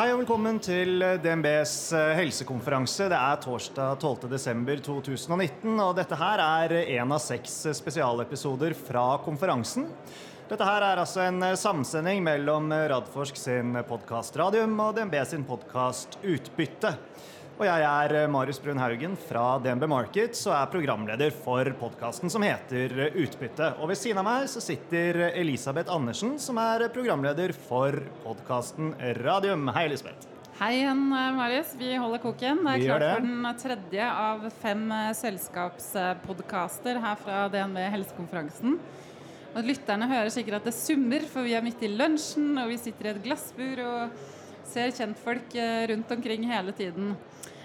Hei og velkommen til DNBs eh, helsekonferanse. Det er torsdag 12.12.2019, og dette her er en av seks spesialepisoder fra konferansen. Dette her er altså en samsending mellom Radforsk sin podkast Radium og DNB sin podkast Utbytte. Og jeg er Marius Brun Haugen fra DNB Markets og er programleder for podkasten som heter Utbytte. Og ved siden av meg så sitter Elisabeth Andersen, som er programleder for podkasten Radium. Hei, Elisabeth. Hei igjen, Marius. Vi holder koken. Det er klart det. for den tredje av fem eh, selskapspodkaster her fra DNB Helsekonferansen. Og Lytterne hører sikkert at det summer, for vi er midt i lunsjen, og vi sitter i et glassbur og ser kjentfolk eh, rundt omkring hele tiden.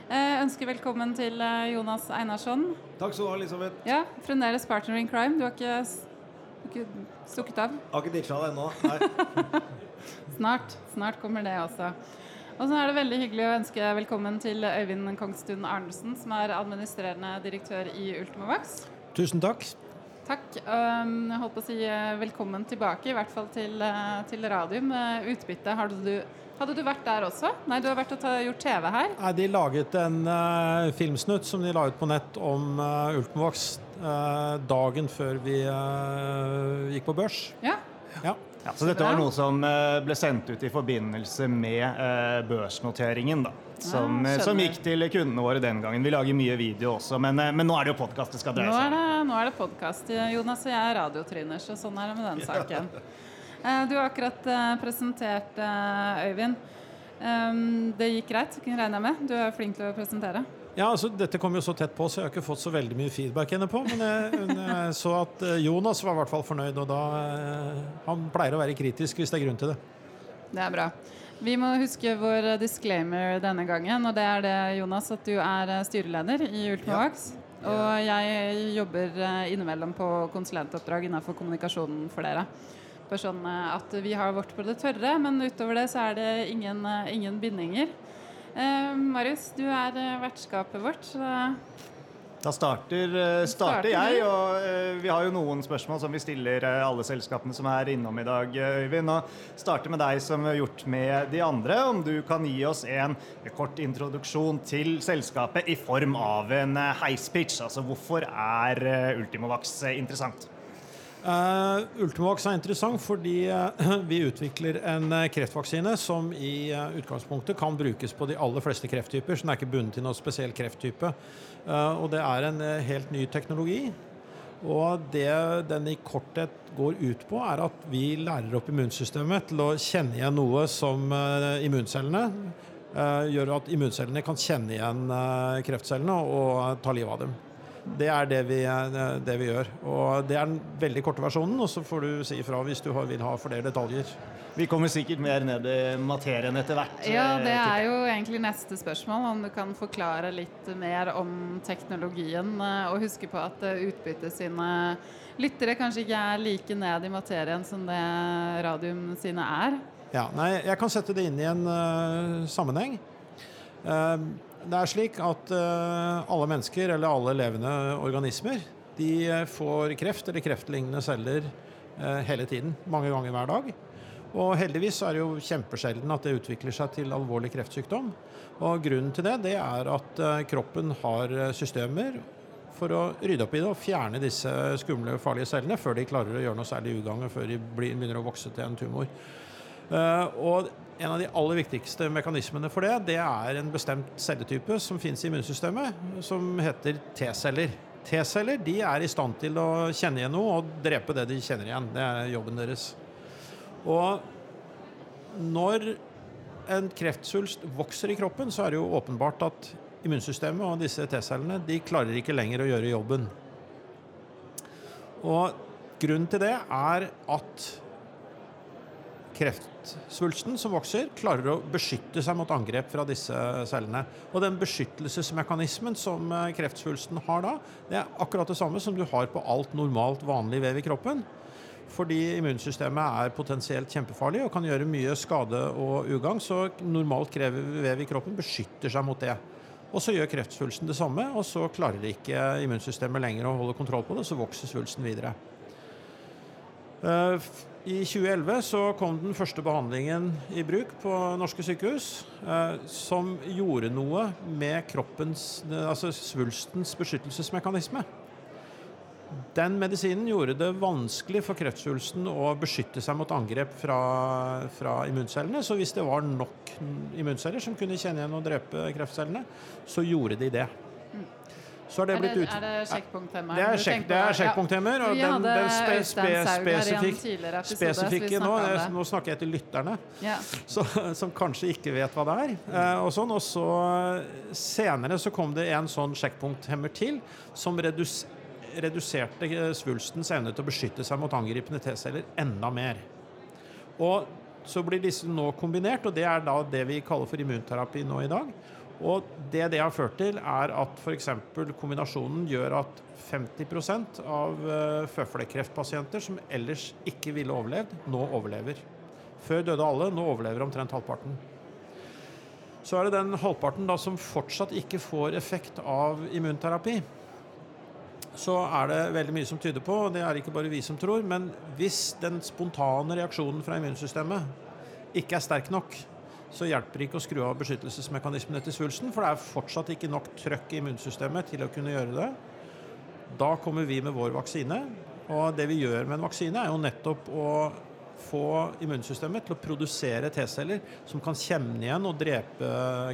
Jeg ønsker velkommen til eh, Jonas Einarsson. Takk skal du ha, Elisabeth. Ja, Fremdeles partner in crime. Du har ikke, du har ikke stukket av? Jeg Har ikke ditcha deg ennå. Snart. Snart kommer det også. Og så er det veldig hyggelig å ønske velkommen til Øyvind Kongstun Arnesen, som er administrerende direktør i Ultimovax. Tusen takk. Takk. Jeg holdt på å si eh, velkommen tilbake, i hvert fall til, eh, til Radium. Eh, Utbytte, har du, hadde du vært der også? Nei, du har vært og ta, gjort TV her. Nei, De laget en uh, filmsnutt som de la ut på nett om uh, Ultimovax uh, dagen før vi uh, gikk på børs. Ja. Ja. Ja, så dette var noe som eh, ble sendt ut i forbindelse med eh, børsnoteringen, da. Som, Ja, eh, som gikk til kundene våre den gangen. Vi lager mye video også, men, eh, men nå er det jo podkast det skal dreie Nå seg er om. det, nå er det podkast. Jonas og jeg er radiotryner, så sånn er det med den saken. Eh, Du har akkurat eh, presentert eh, Øyvind. Um, Det gikk greit, regner jeg med? Du er flink til å presentere. ja, altså Dette kom jo så tett på, så jeg har ikke fått så veldig mye feedback henne på. Men jeg, jeg så at Jonas var i hvert fall fornøyd, og da Han pleier å være kritisk hvis det er grunn til det. Det er bra. Vi må huske vår disclaimer denne gangen, og det er det, Jonas, at du er styreleder i Ultimovax. Og jeg jobber innimellom på konsulentoppdrag innenfor kommunikasjonen for dere. Bare sånn eh, at vi har vårt på det tørre, men utover det så er det ingen, eh, ingen bindinger. Eh, Marius, du er eh, vertskapet vårt. Så Da starter, starter jeg, og vi har jo noen spørsmål som vi stiller alle selskapene som er innom i dag, Øyvind. Og starter med deg som har gjort med de andre. Om du kan gi oss en kort introduksjon til selskapet i form av en heispitch. Altså hvorfor er Ultimovax interessant? Uh, Ultimovax er interessant fordi uh, vi utvikler en uh, kreftvaksine som i utgangspunktet kan brukes på de aller fleste krefttyper. Så den er ikke bundet til noen spesiell krefttype. Og det er en helt ny teknologi. Og det den i korthet går ut på, er at vi lærer opp immunsystemet til å kjenne igjen noe som immuncellene gjør at immuncellene kan kjenne igjen kreftcellene og ta livet av dem. Det er det vi, eh, det vi gjør. Og det er den veldig korte versjonen, og så får du si ifra hvis du vil ha flere detaljer. Vi kommer sikkert mer ned i materien etter hvert. Ja, eh, det er jo egentlig neste spørsmål. Om du kan forklare litt mer om teknologien. eh, Og huske på at utbyttet utbytte sine lyttere kanskje ikke er like ned i materien som det radium sine er. Ja, nei, jeg kan sette det inn i en uh, sammenheng. Eh, det er slik at eh, alle mennesker, eller alle levende organismer, de eh, får kreft eller kreftlignende celler eh, hele tiden. Mange ganger hver dag. Og heldigvis er det jo kjempesjelden at det utvikler seg til alvorlig kreftsykdom. Og grunnen til det, det er at kroppen har systemer for å rydde opp i det og fjerne disse skumle, farlige cellene før de klarer å gjøre noe særlig ugagn, før de begynner å vokse til en tumor. Og en av de aller viktigste mekanismene for det, det er en bestemt celletype som finnes i immunsystemet, som heter T-celler. T-celler de er i stand til å kjenne igjen noe og drepe det de kjenner igjen. Det er jobben deres. Og når en kreftsvulst vokser i kroppen, så er det jo åpenbart at immunsystemet og disse T-cellene de klarer ikke lenger å gjøre jobben. Og grunnen til det er at kreftsvulsten som vokser, klarer å beskytte seg mot angrep fra disse cellene. Og den beskyttelsesmekanismen som eh, kreftsvulsten har da, det er akkurat det samme som du har på alt normalt vanlig vev i kroppen. Fordi immunsystemet er potensielt kjempefarlig og kan gjøre mye skade og ugagn. Så normalt krever vev i kroppen beskytter seg mot det. Og så gjør kreftsvulsten det samme, og så klarer ikke immunsystemet lenger å holde kontroll på det, så vokser svulsten videre. F- I 2011 så kom den første behandlingen i bruk på norske sykehus, eh, som gjorde noe med kroppens, altså svulstens beskyttelsesmekanisme. Den medisinen gjorde det vanskelig for kreftsvulsten å beskytte seg mot angrep fra, fra immuncellene. Så hvis det var nok immunceller som kunne kjenne igjen og drepe kreftcellene, så gjorde de det. Så har det Er blitt ut... er det sjekkpunkthemmeren? Det er, sjekk, det er sjekkpunkthemmer. Og den, den spe, spe, Saug her i en spesifik, tidligere episode, så vi spesifikke nå, nå snakker jeg til lytterne, Ja. så, som kanskje ikke vet hva det er. Eh, og, sånn, og så senere så kom det en sånn sjekkpunkthemmer til, som redus, reduserte eh, svulstens evne til å beskytte seg mot angripende T-celler enda mer. Og så blir disse nå kombinert, og det er da det vi kaller for immunterapi nå i dag. Og det det har ført til, er at f.eks. kombinasjonen gjør at 50% av eh, føflekkreftpasienter som ellers ikke ville overlevd, nå overlever. Før døde alle, nå overlever omtrent halvparten. Så er det den halvparten da som fortsatt ikke får effekt av immunterapi. Så er det veldig mye som tyder på, og det er ikke bare vi som tror, men hvis den spontane reaksjonen fra immunsystemet ikke er sterk nok, så hjelper det ikke å skru av beskyttelsesmekanismene til svulsten, for det er fortsatt ikke nok trøkk i immunsystemet til å kunne gjøre det. Da kommer vi med vår vaksine, og det vi gjør med en vaksine, er jo nettopp å få immunsystemet til å produsere T-celler som kan kjenne igjen og drepe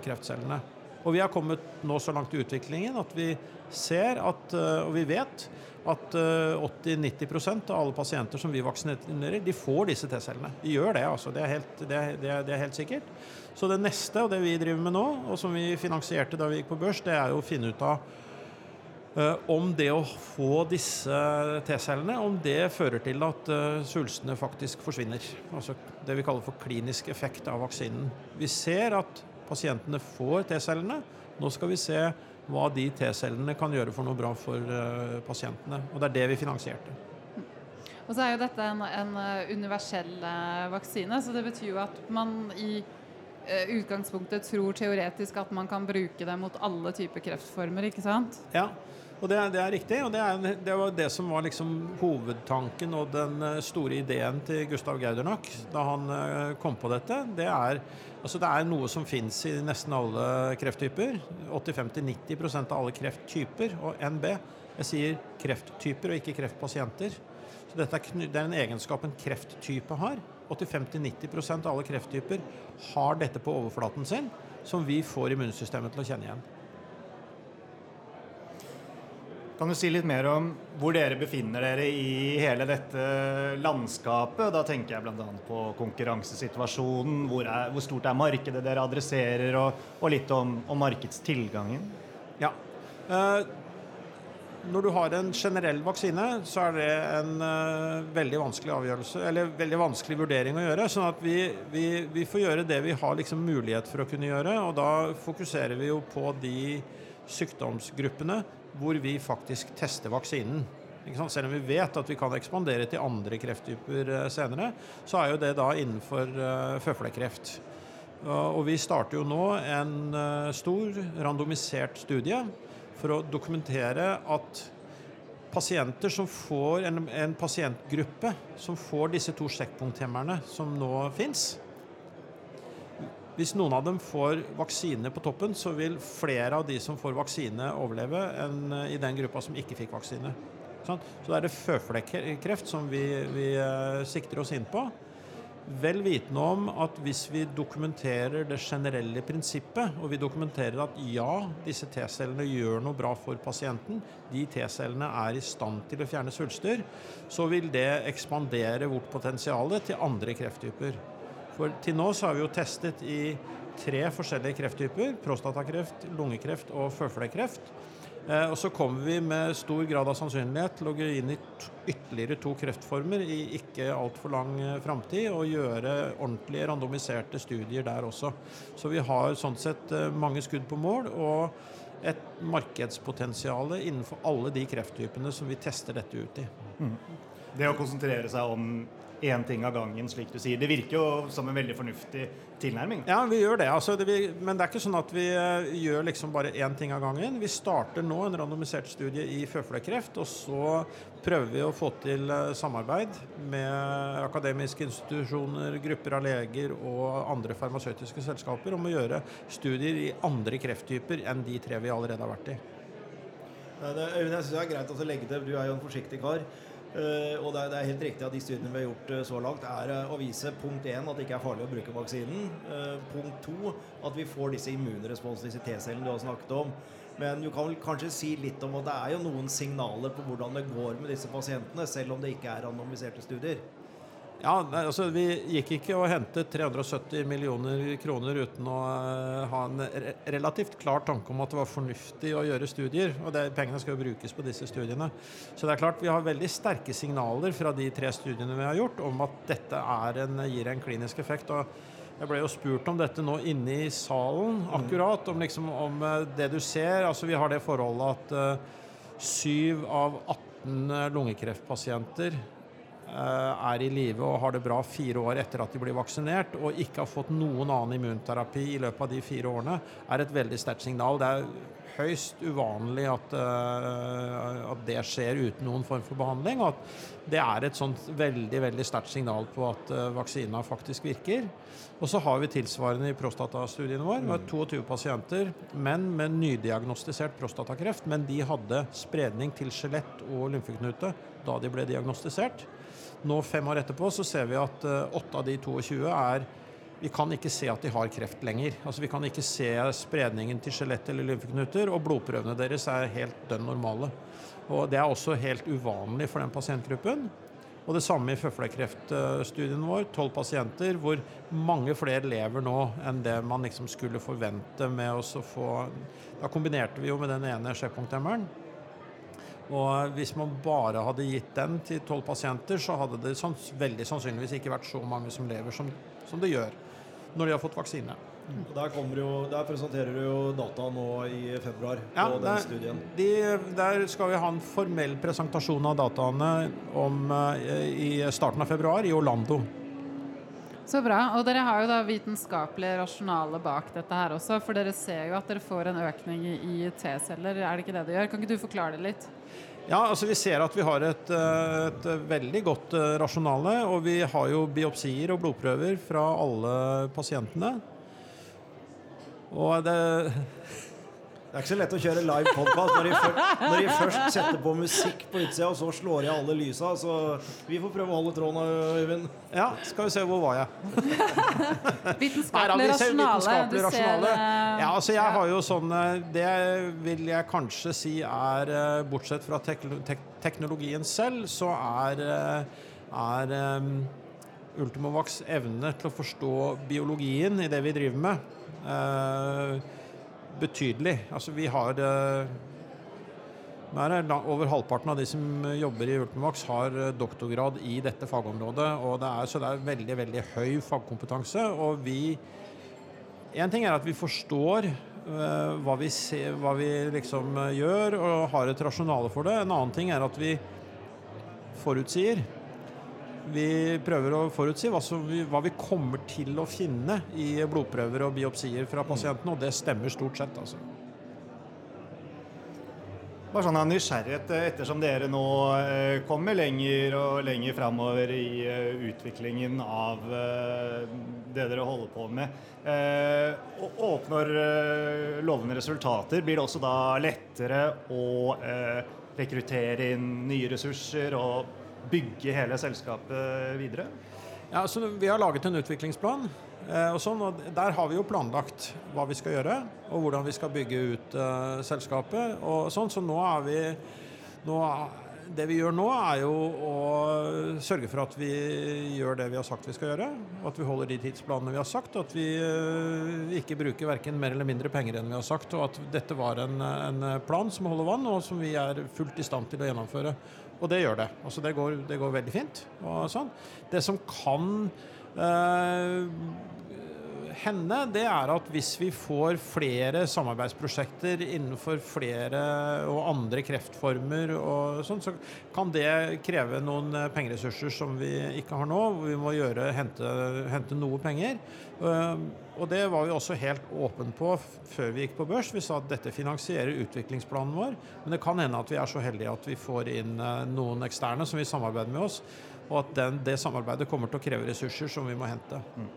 kreftcellene. Og vi har kommet nå så langt i utviklingen at vi ser at, øh, og vi vet at øh, 80-90% av alle pasienter som vi vaksinerer, de får disse T-cellene. De gjør det, altså. Det er, helt, det, er, det, er, helt sikkert. Så det neste, og det vi driver med nå, og som vi finansierte da vi gikk på børs, det er jo å finne ut av Eh, om det å få disse T-cellene om det fører til at svulstene faktisk forsvinner. Altså det vi kaller for klinisk effekt av vaksinen. Vi ser at pasientene får T-cellene. Nå skal vi se hva de T-cellene kan gjøre for noe bra for uh, pasientene. Og det er det vi finansierte. Og så er jo dette en, en eh, universell eh, vaksine, så det betyr jo at man i eh, utgangspunktet tror teoretisk at man kan bruke det mot alle typer kreftformer, ikke sant? Ja, og det, det er riktig. Og det, er, det var det som var liksom hovedtanken og den eh, store ideen til Gustav Gaudernack da han eh, kom på dette. Det er, altså det er noe som fins i nesten alle krefttyper. 85-90% av alle krefttyper. Og NB Jeg sier krefttyper og ikke kreftpasienter. Så dette er, det er en egenskap en krefttype har. 85-90% av alle krefttyper har dette på overflaten sin, som vi får immunsystemet til å kjenne igjen. Kan du si litt mer om hvor dere befinner dere i hele dette landskapet? Da tenker jeg bl.a. på konkurransesituasjonen. Hvor, er, hvor stort er markedet dere adresserer, og, og litt om, om markedstilgangen. Ja. Eh, når du har en generell vaksine, så er det en uh, veldig vanskelig avgjørelse, eller veldig vanskelig vurdering å gjøre. sånn at vi, vi, vi får gjøre det vi har liksom mulighet for å kunne gjøre, og da fokuserer vi jo på de sykdomsgruppene hvor vi faktisk tester vaksinen. Selv om vi vet at vi kan ekspandere til andre krefttyper eh, senere, så er jo det da innenfor føflekkreft. Uh, og vi starter jo nå en stor randomisert studie for å dokumentere at pasienter som får en, en pasientgruppe som får disse to sjekkpunkthemmerne som nå fins, hvis noen av dem får vaksine på toppen, så vil flere av de som får vaksine, overleve enn i den gruppa som ikke fikk vaksine. Så da er det føflekkreft som vi, vi eh, sikter oss inn på. Vel vitende om at hvis vi dokumenterer det generelle prinsippet, og vi dokumenterer at ja, disse T-cellene gjør noe bra for pasienten, de T-cellene er i stand til å fjerne svulster, så vil det ekspandere vårt potensial til andre krefttyper. For til nå så har vi jo testet i tre forskjellige krefttyper. Prostatakreft, lungekreft og føflekkreft. Eh, og så kommer vi med stor grad av sannsynlighet til å gå inn i ytterligere to kreftformer i ikke altfor lang eh, framtid, og gjøre ordentlige randomiserte studier der også. Så vi har sånn sett eh, mange skudd på mål, og et markedspotensial innenfor alle de krefttypene som vi tester dette ut i. Det å konsentrere seg om én ting av gangen, slik du sier. Det virker jo som en veldig fornuftig tilnærming. Ja, vi gjør det. Altså, det vi, men det er ikke sånn at vi eh, gjør liksom bare én ting av gangen. Vi starter nå en randomisert studie i føflekkreft, og så prøver vi å få til eh, samarbeid med akademiske institusjoner, grupper av leger og andre farmasøytiske selskaper om å gjøre studier i andre krefttyper enn de tre vi allerede har vært i. Øyvind, jeg synes det er greit å legge til, du er jo en forsiktig kar. Eh, og det er, helt riktig at de studiene vi har gjort eh, så langt, er eh, å vise punkt 1 at det ikke er farlig å bruke vaksinen. Punkt 2 at vi får disse immunresponsene, disse T-cellene du har snakket om. Men du kan vel kanskje si litt om at det er jo noen signaler på hvordan det går med disse pasientene, selv om det ikke er randomiserte studier. Ja, nei, altså Vi gikk ikke og hentet 370 millioner kroner uten å eh, ha en re relativt klar tanke om at det var fornuftig å gjøre studier. Og det, pengene skal jo brukes på disse studiene. Så det er klart vi har veldig sterke signaler fra de tre studiene vi har gjort om at dette en, gir en klinisk effekt. og jeg ble jo spurt om dette nå inne i salen, akkurat. Om, liksom, om eh, det du ser. altså Vi har det forholdet at syv uh, av 18 lungekreftpasienter Eh, er i live og har det bra fire år etter at de blir vaksinert, og ikke har fått noen annen immunterapi i løpet av de fire årene, er et veldig sterkt signal. Det er høyst uvanlig at, uh, at, det skjer uten noen form for behandling. Og at det er et sånt veldig veldig sterkt signal på at uh, vaksina faktisk virker. Og så har vi tilsvarende i prostatastudiene våre. med 22 pasienter, menn med nydiagnostisert prostatakreft. Men de hadde spredning til skjelett og lymfeknute da de ble diagnostisert. Nå, fem år etterpå, så ser vi at eh, åtte av de 22 er vi kan ikke se at de har kreft lenger. Altså Vi kan ikke se spredningen til skjelett eller lymfeknuter, og blodprøvene deres er helt dønn normale. Og Det er også helt uvanlig for den pasientgruppen. Og Det samme i føflekkreftstudien vår. Tolv pasienter hvor mange flere lever nå enn det man liksom skulle forvente med å få Da kombinerte vi jo med den ene checkpoint-hemmeren. Og hvis man bare hadde gitt den til tolv pasienter, så hadde det sanns veldig sannsynligvis ikke vært så mange som lever som, som det gjør når de har fått vaksine. Og der, jo, der, presenterer du jo data nå i februar ja, på den der, studien. De, der skal vi ha en formell presentasjon av dataene om, uh, i starten av februar i Orlando. Så bra. Og dere har jo da vitenskapelige rasjonale bak dette her også. For dere ser jo at dere får en økning i T-celler. Er det ikke det det gjør? Kan ikke du forklare det litt? Ja, altså Vi ser at vi har et, eh, et, veldig godt eh, rasjonale. Og vi har jo biopsier og blodprøver fra alle pasientene. Og det det er ikke så lett å kjøre live podkast når, når, de først setter på musikk på utsida, og så slår de alle lysa. Så vi får prøve å holde tråden, Øyvind. Ja, skal vi se. Hvor var jeg? Vitenskapelig rasjonale. Du ser Ja, altså jeg har jo sånn Det vil jeg kanskje si er eh, Bortsett fra teknologien selv, så er, eh, er um, Ultimovax evne til å forstå biologien i det vi driver med. Uh, betydelig. Altså vi har eh, over halvparten av de som jobber i Ultimax, har eh, doktorgrad i dette fagområdet. og det er, Så det er veldig veldig høy fagkompetanse. og vi En ting er at vi forstår uh, hva vi, ser, hva vi liksom gjør og har et rasjonale for det. En annen ting er at vi forutsier. Vi prøver å forutsi hva, vi, hva, vi, kommer til å finne i blodprøver og biopsier fra pasientene, og det stemmer stort sett. altså. Bare sånn av nysgjerrighet, eh, ettersom dere nå eh, kommer lenger og lenger framover i eh, utviklingen av det dere holder på med, og oppnår lovende resultater, blir det også da lettere å rekruttere inn nye ressurser og bygge hele selskapet videre? Ja, så Vi har laget en utviklingsplan. Eh, og, sånn, og Der har vi jo planlagt hva vi skal gjøre, og hvordan vi skal bygge ut uh, selskapet. og sånn, Så nå er vi nå, Det vi gjør nå, er jo å sørge for at vi gjør det vi har sagt vi skal gjøre. At vi holder de tidsplanene vi har sagt. At vi uh, ikke bruker verken mer eller mindre penger enn vi har sagt. Og at dette var en, en plan som holder vann, og som vi er fullt i stand til å gjennomføre. Og det gjør det. Altså det, går, det går veldig fint. Sånn. Det som kan eh, hende, det er at hvis vi får flere samarbeidsprosjekter innenfor flere og andre kreftformer, og sånt, så kan det kreve noen eh, pengeressurser som vi ikke har nå. Vi må gjøre, hente, hente noe penger. Uh, og det var vi også helt åpen på før vi gikk på børs. Vi sa at dette finansierer utviklingsplanen vår, men det kan hende at vi er så heldige at vi får inn uh, noen eksterne som vil samarbeide med oss, og at den, det samarbeidet kommer til å kreve ressurser som vi må hente. Mm.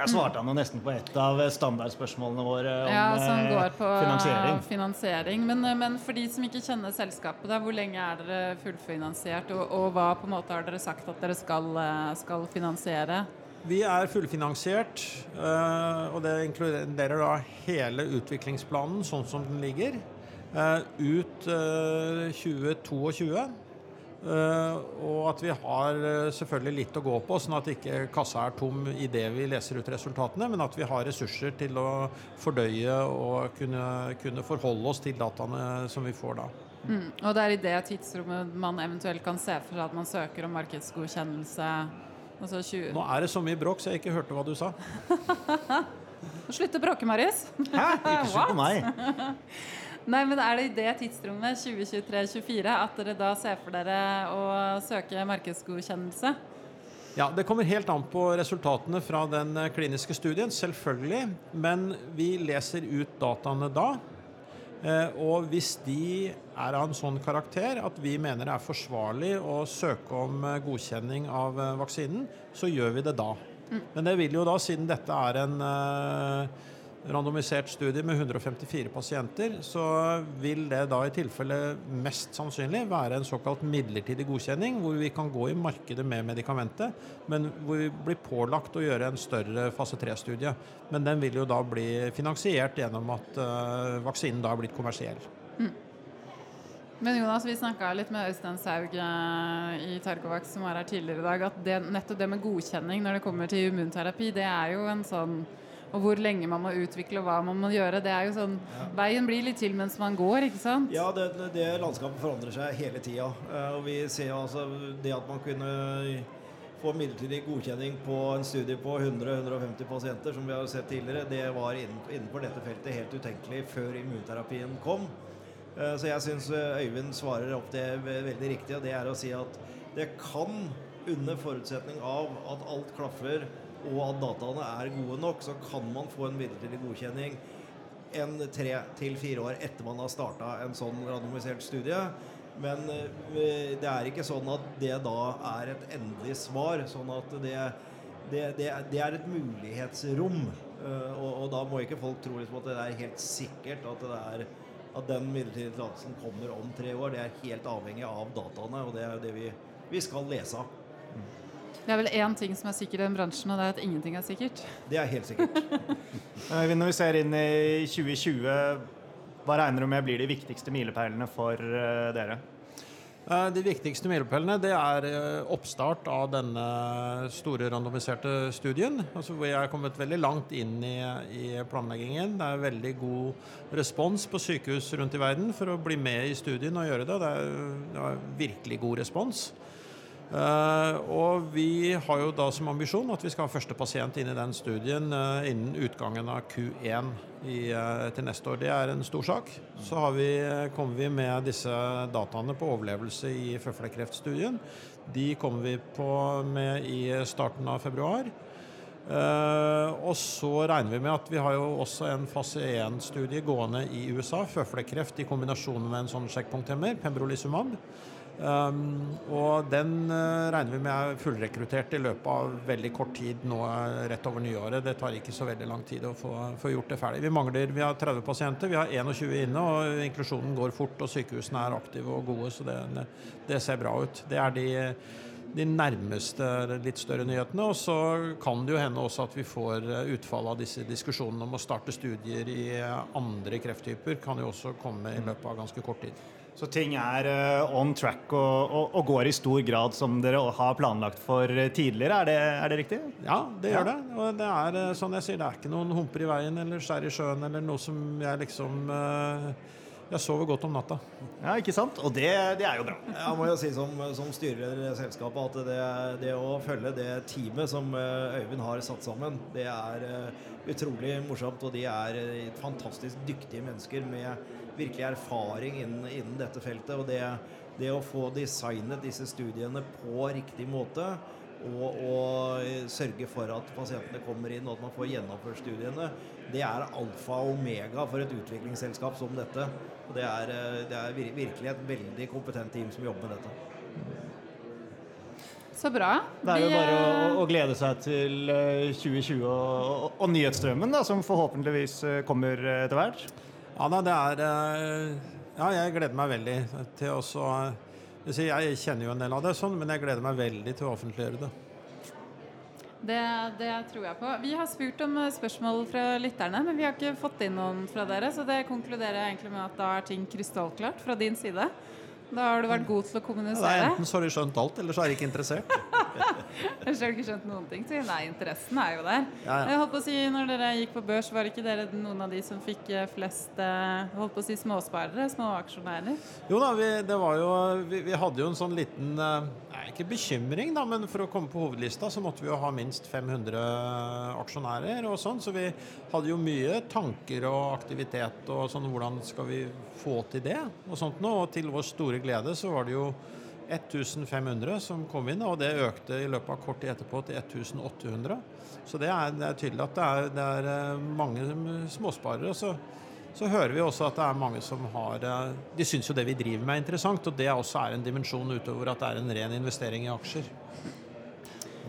Jeg svarte han jo nesten på et av standardspørsmålene våre om ja, som eh, går på finansiering. finansiering. Men, eh, men, for de som ikke kjenner selskapet, da, hvor lenge er dere fullfinansiert? Og, og, hva på en måte har dere sagt at dere skal, eh, skal finansiere? Vi er fullfinansiert, og det inkluderer da hele utviklingsplanen sånn som den ligger, ut 2022. Uh, og at vi har uh, selvfølgelig litt å gå på, sånn at ikke kassa er tom idet vi leser ut resultatene, men at vi har ressurser til å fordøye og kunne, kunne forholde oss til dataene som vi får da. Mm. Og det er i det tidsrommet man eventuelt kan se for seg at man søker om markedsgodkjennelse? Altså Nå er det så mye bråk, så jeg ikke hørte hva du sa. Slutt å bråke, Marius. Hæ? Ikke slutt på meg. Nei, men Er det i det tidsrommet 2023-2024 at dere da ser for dere å søke markedsgodkjennelse? Ja, Det kommer helt an på resultatene fra den eh, kliniske studien, selvfølgelig. Men vi leser ut dataene da. Eh, og hvis de er av en sånn karakter at vi mener det er forsvarlig å søke om eh, godkjenning av vaksinen, så gjør vi det da. Mm. Men det vil jo da, siden dette er en randomisert studie med 154 pasienter, så vil det da i tilfelle mest sannsynlig være en såkalt midlertidig godkjenning, hvor vi kan gå i markedet med medikamentet, men hvor vi blir pålagt å gjøre en større fase 3-studie. Men den vil jo da bli finansiert gjennom at uh, vaksinen da er blitt kommersiell. Mm. Men Jonas, vi snakka litt med Øystein Saug eh, i Tarkovac som var her tidligere i dag, at det, nettopp det med godkjenning når det kommer til immunterapi, det er jo en sånn og hvor lenge man må utvikle og hva man må gjøre. Det er jo sånn, ja. Veien blir litt til mens man går, ikke sant? Ja, det, det landskapet forandrer seg hele tida. Eh, og vi ser altså det at man kunne få midlertidig godkjenning på en studie på 100-150 pasienter, som vi har sett tidligere, det var innenfor dette feltet helt utenkelig før immunterapien kom. Eh, så jeg syns eh, Øyvind svarer opp det veldig riktig, og det er å si at det kan, under forutsetning av at alt klaffer og at dataene er gode nok, så kan man få en midlertidig godkjenning en tre til fire år etter man har starta en sånn randomisert studie. Men eh, det er ikke sånn at det da er et endelig svar. Sånn at det, det, det, det er et mulighetsrom. Eh, og, og, da må ikke folk tro liksom at det er helt sikkert at, er, at den midlertidige tillatelsen kommer om tre år. Det er helt avhengig av dataene, og det er jo det vi, vi skal lese av. Det er vel én ting som er sikkert i den bransjen, og det er at ingenting er sikkert. Det er helt sikkert. Når vi ser inn i 2020, hva regner du med blir de viktigste milepælene for uh, dere? Eh, de viktigste milepælene det er eh, oppstart av denne store randomiserte studien. Altså vi er kommet veldig langt inn i, i, planleggingen. Det er veldig god respons på sykehus rundt i verden for å bli med i studien og gjøre det. Det er, det er virkelig god respons. Uh, og vi har jo da som ambisjon at vi skal ha første pasient inn i den studien uh, innen utgangen av Q1 i, uh, til neste år. Det er en stor sak. Så vi, kommer vi med disse dataene på overlevelse i føflekkreftstudien. De kommer vi på med i starten av februar. og så regner vi med at vi har jo også en fase 1-studie gående i USA, føflekkreft i kombinasjon med en sånn sjekkpunkthemmer, pembrolizumab. Um, og den uh, regner vi med er fullrekruttert i løpet av veldig kort tid nå rett over nyåret. Det tar ikke så veldig lang tid å få, få, gjort det ferdig. Vi mangler, vi har 30 pasienter, vi har 21 inne, og inklusjonen går fort. Og sykehusene er aktive og gode, så det, det ser bra ut. Det er de, de nærmeste litt større nyhetene. Og så kan det jo hende også at vi får uh, utfall av disse diskusjonene om å starte studier i andre krefttyper. Kan jo også komme i løpet av ganske kort tid. Så ting er uh, on track og, og, og, går i stor grad som dere har planlagt for tidligere, er det, er det riktig? Ja, det gjør det. Og det er sånn jeg sier, det er ikke noen humper i veien eller skjær i sjøen eller noe som jeg liksom uh, jeg sover godt om natta. Ja, ikke sant? Og det, det er jo bra. Jeg må jo si som, som styrer selskapet at det, det å følge det teamet som eh, Øyvind har satt sammen, det er eh, utrolig morsomt. Og de er eh, fantastisk dyktige mennesker med virkelig erfaring innen, innen dette feltet. Og det, det å få designet disse studiene på riktig måte og, og sørge for at pasientene kommer inn og at man får gjennomført studiene, det er alfa og omega for et utviklingsselskap som dette. Og det er, det er virkelig et veldig kompetent team som jobber med dette. Så bra. Det er jo bare å, eh, å glede seg til eh, 2020 og, og, og nyhetsstrømmen, da, som forhåpentligvis eh, kommer eh, etter hvert. Ja, da, det er eh, Ja, jeg gleder meg veldig til å så jeg kjenner jo en del av det, sånn, men jeg gleder meg veldig til å offentliggjøre det. Det, det tror jeg på. Vi har spurt om eh, spørsmål fra lytterne, men vi har ikke fått inn noen fra dere. Så det konkluderer jeg egentlig med at da er ting krystallklart fra din side. Da har du vært god til å Ja, det er. Enten så har de skjønt alt, eller så er de ikke interessert. Har du ikke skjønt noen ting. Nei, interessen er jo der. Ja, ja. Jeg holdt på å si, når dere gikk på børs, var ikke dere noen av de som fikk eh, flest eh, holdt på å si småsparere? Småaksjonærer? Jo da, vi, det var jo, vi, vi hadde jo en sånn liten eh, nei, Ikke bekymring, da, men for å komme på hovedlista så måtte vi jo ha minst 500 aksjonærer og sånn. Så vi hadde jo mye tanker og aktivitet og sånn hvordan skal vi få til det og sånt nå. Og til vår store glede så var det jo 1500 som kom inn, og det økte i løpet av kort tid etterpå til 1800. Så det er, det er tydelig at det er, det er eh, mange småsparere. Så, så hører vi også at det er mange som har eh, De syns jo det vi driver med er interessant, og det også er en dimensjon utover at det er en ren investering i aksjer.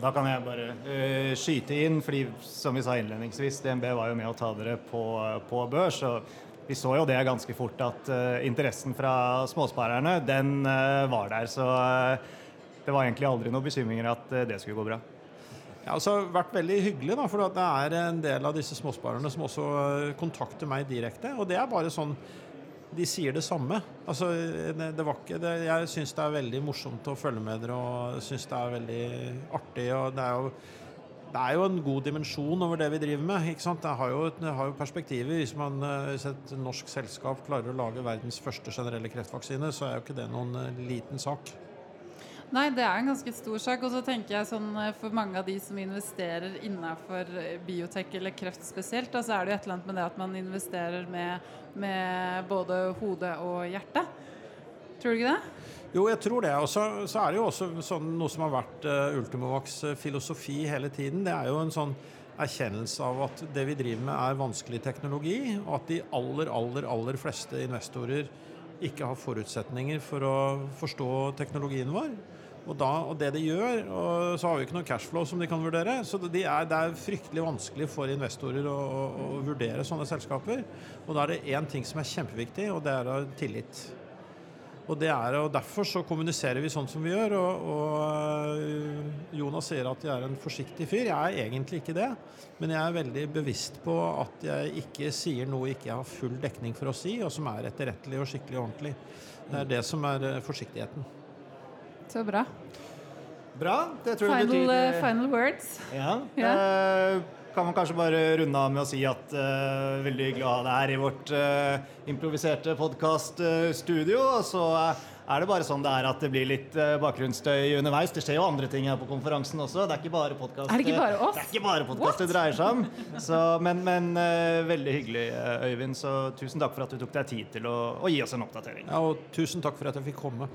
Da kan jeg bare uh, skyte inn, fordi som vi sa innledningsvis, DNB var jo med å ta dere på, på børs. og vi så jo det ganske fort at eh, interessen fra småsparerne, den eh, var der. Så eh, det var egentlig aldri noen bekymringer at det skulle gå bra. Ja, altså, vært veldig hyggelig, da, for det er en del av disse småsparerne som også kontakter meg direkte. Og det er bare sånn De sier det samme. Altså, det var ikke, det, jeg syns det er veldig morsomt å følge med dere, og syns det er veldig artig. og det er jo det er jo en god dimensjon over det vi driver med. ikke sant? Det har jo, det jo perspektiver. Hvis, man, eh, hvis et norsk selskap klarer å lage verdens første generelle kreftvaksine, så er jo ikke det noen eh, liten sak. Nei, det er en ganske stor sak. Og så tenker jeg sånn eh, for mange av de som investerer innenfor biotek eller kreft spesielt, da, så er det jo et eller annet med det at man investerer med, med både hode og hjerte. Tror du ikke det? Jo, jeg tror det. Og så, så er det jo også sånn, noe som har vært uh, Ultimovacs eh, filosofi hele tiden. Det er jo en sånn erkjennelse av at det vi driver med er vanskelig teknologi, og at de aller, aller, aller fleste investorer ikke har forutsetninger for å forstå teknologien vår. Og, da, og det de gjør, og så har vi ikke noe cashflow som de kan vurdere. Så det er, det er fryktelig vanskelig for investorer å, å, å vurdere sånne selskaper. Og da er det én ting som er kjempeviktig, og det er tillit. Og, det er, og Derfor så kommuniserer vi sånn som vi gjør. Og, og øh, Jonas sier at jeg er en forsiktig fyr. Jeg er egentlig ikke det. Men jeg er veldig bevisst på at jeg ikke sier noe ikke jeg har full dekning for å si, og som er etterrettelig og skikkelig og ordentlig. Det er det som er øh, forsiktigheten. Så bra. Bra. Det tror jeg Final, betyr eh, final words. Ja. Ja. Eh, kan man kanskje bare runde av med å si at uh, veldig hyggelig å ha deg her i vårt uh, improviserte podkaststudio. og så uh, er det bare sånn det er at det blir litt bakgrunnsstøy underveis. Det skjer jo andre ting her på konferansen også. Det er ikke bare podkast Er det ikke bare oss? Det er ikke bare podcast det dreier seg om. Så, men men veldig hyggelig, Øyvind. Så tusen takk for at du tok deg tid til å, å gi oss en oppdatering. Ja, og tusen takk for at jeg fikk komme.